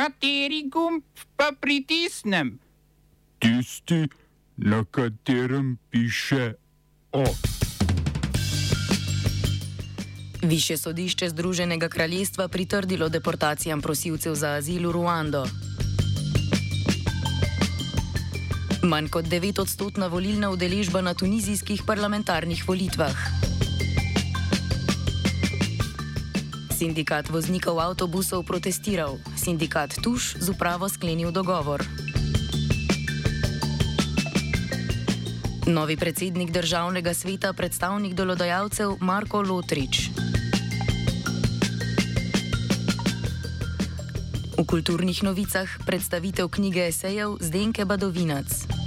Kateri gumb pa pritisnem? Tisti, na katerem piše O. Više sodišče Združenega kraljestva pritrdilo deportacijam prosilcev za azil v Ruando. Manj kot 9 odstotna volilna udeležba na tunizijskih parlamentarnih volitvah. Sindikat voznikov avtobusov protestiral, sindikat Tuš z upravo sklenil dogovor. Novi predsednik državnega sveta, predstavnik delodajalcev Marko Lotrič. V kulturnih novicah predstavitev knjige esejev Zdenke Badovinac.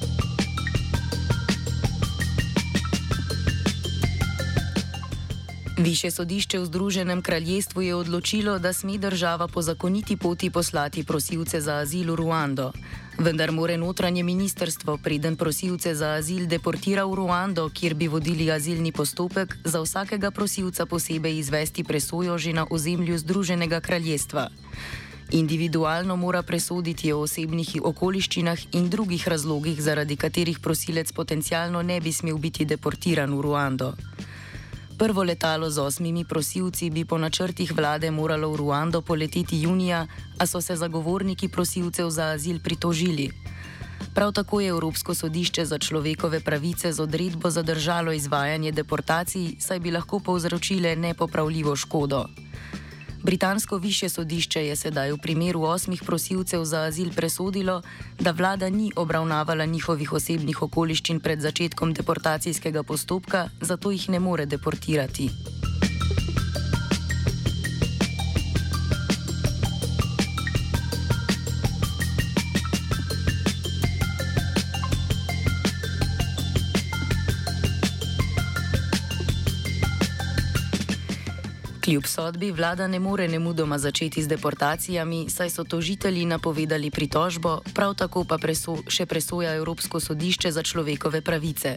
Više sodišče v Združenem kraljestvu je odločilo, da sme država po zakoniti poti poslati prosilce za azil v Ruando. Vendar more notranje ministerstvo, preden prosilce za azil deportira v Ruando, kjer bi vodili azilni postopek, za vsakega prosilca posebej izvesti presojo že na ozemlju Združenega kraljestva. Individualno mora presoditi o osebnih okoliščinah in drugih razlogih, zaradi katerih prosilec potencialno ne bi smel biti deportiran v Ruando. Prvo letalo z osmimi prosilci bi po načrtih vlade moralo v Ruando poleteti junija, a so se zagovorniki prosilcev za azil pritožili. Prav tako je Evropsko sodišče za človekove pravice z odredbo zadržalo izvajanje deportacij, saj bi lahko povzročile nepopravljivo škodo. Britansko više sodišče je sedaj v primeru osmih prosilcev za azil presodilo, da vlada ni obravnavala njihovih osebnih okoliščin pred začetkom deportacijskega postopka, zato jih ne more deportirati. Kljub sodbi vlada ne more nemudoma začeti z deportacijami, saj so tožitelji napovedali pritožbo, prav tako pa preso še presoja Evropsko sodišče za človekove pravice.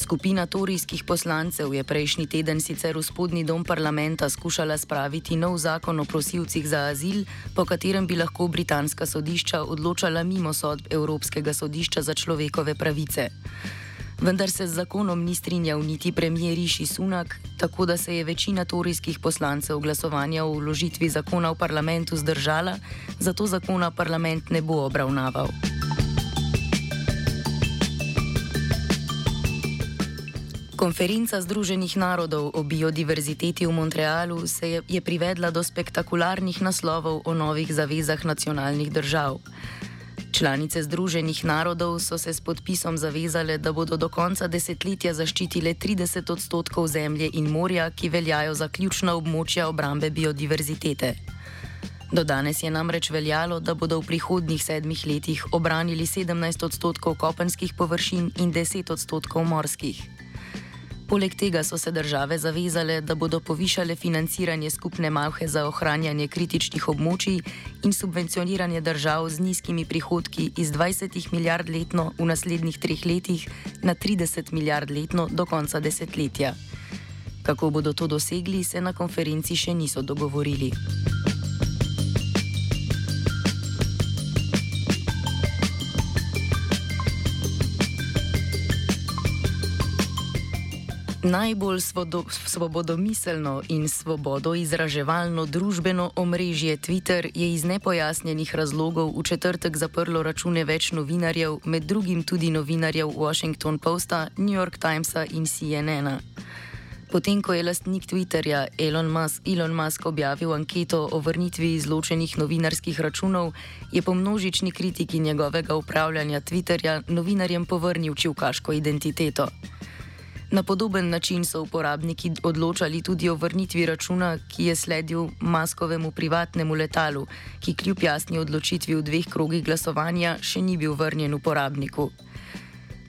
Skupina torijskih poslancev je prejšnji teden sicer v spodnji dom parlamenta skušala spraviti nov zakon o prosilcih za azil, po katerem bi lahko britanska sodišča odločala mimo sodb Evropskega sodišča za človekove pravice vendar se z zakonom ni strinjal niti premijer Riši Sunak, tako da se je večina torijskih poslancev glasovanja o vložitvi zakona v parlamentu zdržala, zato zakona parlament ne bo obravnaval. Konferenca Združenih narodov o biodiverziteti v Montrealu se je, je privedla do spektakularnih naslovov o novih zavezah nacionalnih držav. Članice Združenih narodov so se s podpisom zavezale, da bodo do konca desetletja zaščitile 30 odstotkov zemlje in morja, ki veljajo za ključna območja obrambe biodiverzitete. Do danes je namreč veljalo, da bodo v prihodnjih sedmih letih obranili 17 odstotkov kopenskih površin in 10 odstotkov morskih. Poleg tega so se države zavezale, da bodo povišale financiranje skupne malhe za ohranjanje kritičnih območij in subvencioniranje držav z nizkimi prihodki iz 20 milijard letno v naslednjih treh letih na 30 milijard letno do konca desetletja. Kako bodo to dosegli, se na konferenci še niso dogovorili. Najbolj svobodomiselno in svobodo izraževalno družbeno omrežje Twitter je iz nepojasnjenih razlogov v četrtek zaprlo račune več novinarjev, med drugim tudi novinarjev Washington Posta, New York Timesa in CNN-a. Potem, ko je lastnik Twitterja Elon Musk, Elon Musk objavil anketo o vrnitvi izločenih novinarskih računov, je po množični kritiki njegovega upravljanja Twitterja novinarjem povrnil čivkaško identiteto. Na podoben način so uporabniki odločali tudi o vrnitvi računa, ki je sledil maskovemu privatnemu letalu, ki kljub jasni odločitvi v dveh krogih glasovanja še ni bil vrnjen uporabniku.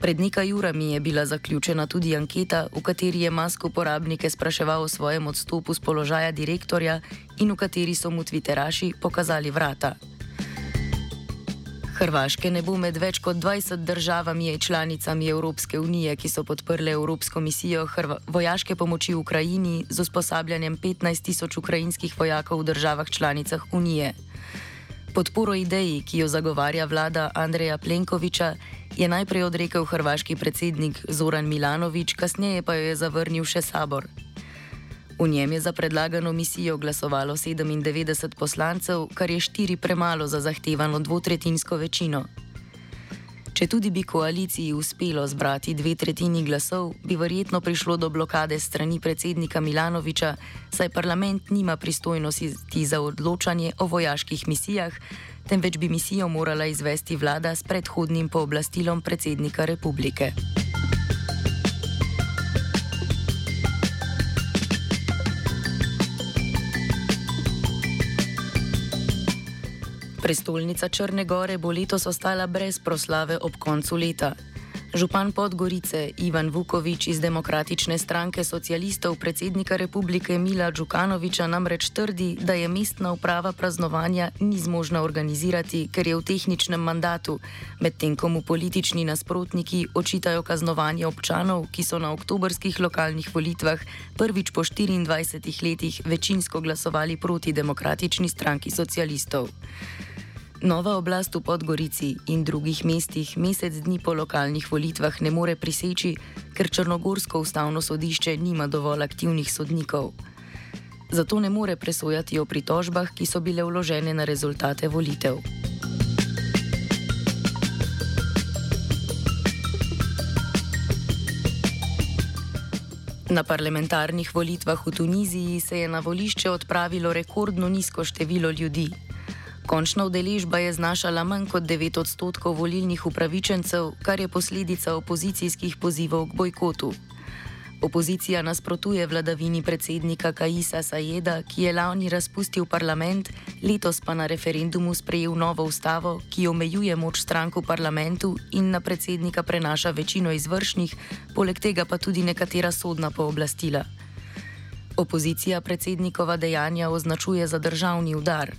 Pred nekaj urami je bila zaključena tudi anketa, v kateri je Mask uporabnike spraševal o svojem odstopu z položaja direktorja in v kateri so mu Twitteraši pokazali vrata. Hrvaške ne bo med več kot 20 državami in članicami Evropske unije, ki so podprle Evropsko misijo Hrva vojaške pomoči Ukrajini z usposabljanjem 15 tisoč ukrajinskih vojakov v državah članicah unije. Podporo ideji, ki jo zagovarja vlada Andreja Plenkoviča, je najprej odrekel hrvaški predsednik Zoran Milanovič, kasneje pa jo je zavrnil še sabor. V njem je za predlagano misijo glasovalo 97 poslancev, kar je štiri premalo za zahtevano dvotretinsko večino. Če tudi bi koaliciji uspelo zbrati dve tretjini glasov, bi verjetno prišlo do blokade strani predsednika Milanoviča, saj parlament nima pristojnosti za odločanje o vojaških misijah, temveč bi misijo morala izvesti vlada s predhodnim pooblastilom predsednika republike. Prestolnica Črne Gore bo letos ostala brez proslave ob koncu leta. Župan Podgorice Ivan Vukovič iz Demokratične stranke socialistov predsednika republike Mila Đukanoviča namreč trdi, da je mestna uprava praznovanja ni zmožna organizirati, ker je v tehničnem mandatu, medtem ko mu politični nasprotniki očitajo kaznovanje občanov, ki so na oktobrskih lokalnih volitvah prvič po 24 letih večinsko glasovali proti Demokratični stranki socialistov. Nova oblast v Podgorici in drugih mestih mesec dni po lokalnih volitvah ne more priseči, ker Črnogorsko ustavno sodišče nima dovolj aktivnih sodnikov. Zato ne more presojati o pritožbah, ki so bile vložene na rezultate volitev. Na parlamentarnih volitvah v Tuniziji se je na volišče odpravilo rekordno nizko število ljudi. Končna udeležba je znašala manj kot 9 odstotkov volilnih upravičencev, kar je posledica opozicijskih pozivov k bojkotu. Opozicija nasprotuje vladavini predsednika Kaisa Sajeda, ki je lani razpustil parlament, letos pa na referendumu sprejel novo ustavo, ki omejuje moč strank v parlamentu in na predsednika prenaša večino izvršnih, poleg tega pa tudi nekatera sodna pooblastila. Opozicija predsednikova dejanja označuje za državni udar.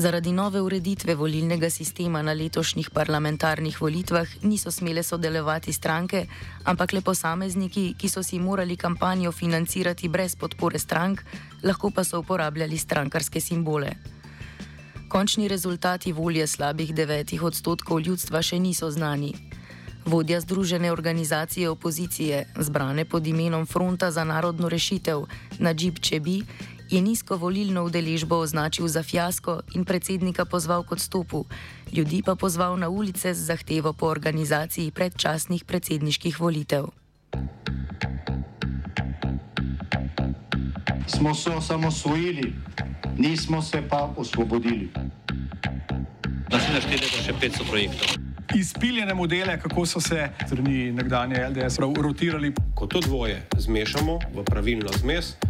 Zaradi nove ureditve volilnega sistema na letošnjih parlamentarnih volitvah niso smele sodelovati stranke, ampak le posamezniki, ki so si morali kampanjo financirati brez podpore strank, lahko pa so uporabljali strankarske simbole. Končni rezultati volje slabih devetih odstotkov ljudstva še niso znani. Vodja Združene organizacije opozicije, zbrane pod imenom Fronta za narodno rešitev, Najib Čebi, je nizko volilno udeležbo označil za fiasko in predsednika pozval k odstopu, ljudi pa pozval na ulice z zahtevo po organizaciji predčasnih predsedniških volitev. Smo se osamosvojili, nismo se pa osvobodili. Da si našteli še 500 projektov. Izpiljene modele, kako so se strani nekdanje LDS rotirali. Ko to dvoje zmešamo v pravilno zmes,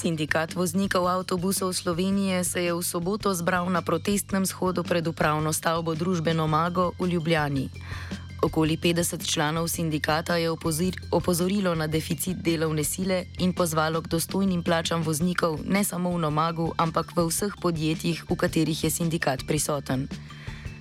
Sindikat voznikov avtobusov Slovenije se je v soboto zbral na protestnem shodu pred upravno stavbo Družbeno Mago v Ljubljani. Okoli 50 članov sindikata je opozorilo na deficit delovne sile in pozvalo k dostojnim plačam voznikov ne samo v Nomagu, ampak v vseh podjetjih, v katerih je sindikat prisoten.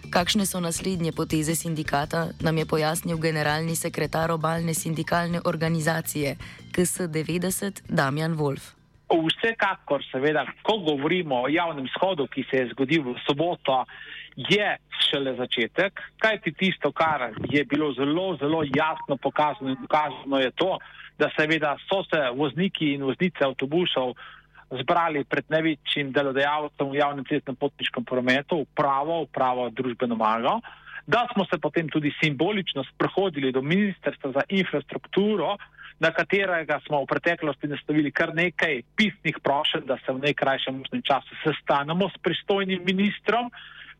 Kakšne so naslednje poteze sindikata, nam je pojasnil generalni sekretar obalne sindikalne organizacije KS90 Damjan Wolf. Vsekakor, seveda, ko govorimo o javnem shodu, ki se je zgodil v soboto, je šele začetek. Kaj ti tisto, kar je bilo zelo, zelo jasno pokazano in dokazano, je to, da seveda so se vozniki in voznice avtobusov zbrali pred največjim delodajalcem v javnem cestnem potniškem prometu, upravo, upravo družbeno mago, da smo se potem tudi simbolično sprehodili do Ministrstva za infrastrukturo, na katerega smo v preteklosti nastavili kar nekaj pisnih prošenj, da se v najkrajšem možnem času sestanemo s pristojnim ministrom,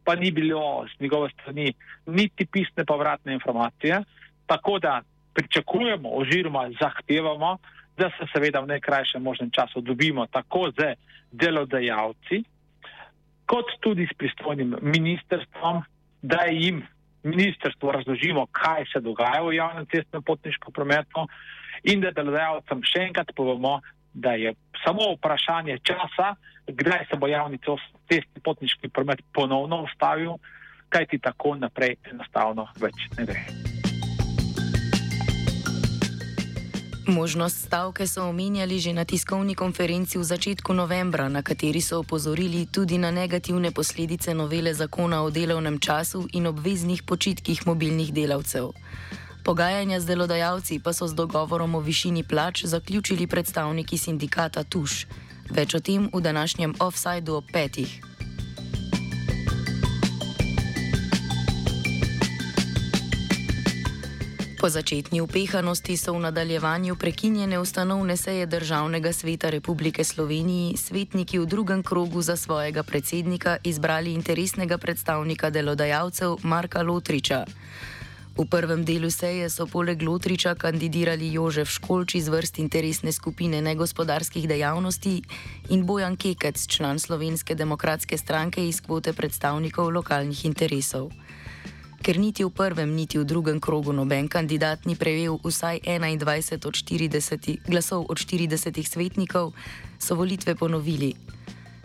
pa ni bilo z njegove strani niti pisne povratne informacije. Tako da pričakujemo oziroma zahtevamo, da se seveda v najkrajšem možnem času dobimo tako z delodajalci, kot tudi s pristojnim ministrstvom, da jim ministrstvo razložimo, kaj se dogaja v javnem cestnem potniškem prometu in da delodajalcem še enkrat povemo, da je samo vprašanje časa, kdaj se bo javni cestni potniški promet ponovno ustavil, kajti tako naprej enostavno več ne gre. Možnost stavke so omenjali že na tiskovni konferenci v začetku novembra, na kateri so opozorili tudi na negativne posledice novele zakona o delovnem času in obveznih počitkih mobilnih delavcev. Pogajanja z delodajalci pa so z dogovorom o višini plač zaključili predstavniki sindikata Tuš. Več o tem v današnjem offsajdu ob petih. Po začetni upehanosti so v nadaljevanju prekinjene ustanovne seje Državnega sveta Republike Slovenije svetniki v drugem krogu za svojega predsednika izbrali interesnega predstavnika delodajalcev Marka Lotriča. V prvem delu seje so poleg Lotriča kandidirali Jožef Školč iz vrst interesne skupine negospodarskih dejavnosti in Bojan Kekec, član Slovenske demokratske stranke iz kvote predstavnikov lokalnih interesov. Ker niti v prvem, niti v drugem krogu noben kandidat ni prejel vsaj 21 od 40 glasov od 40 svetnikov, so volitve ponovili.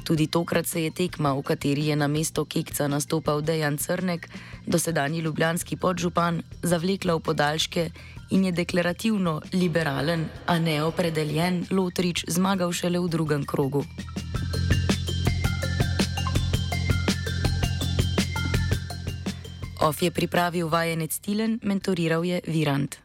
Tudi tokrat se je tekma, v kateri je na mesto Kekca nastopal Dejan Crnek, dosedajni ljubljanski podžupan, zavlekla v podaljške in je deklarativno liberalen, a neopredeljen Lotrič zmagal šele v drugem krogu. Of je pripravil vajenec Tilen, mentoriral je Virant.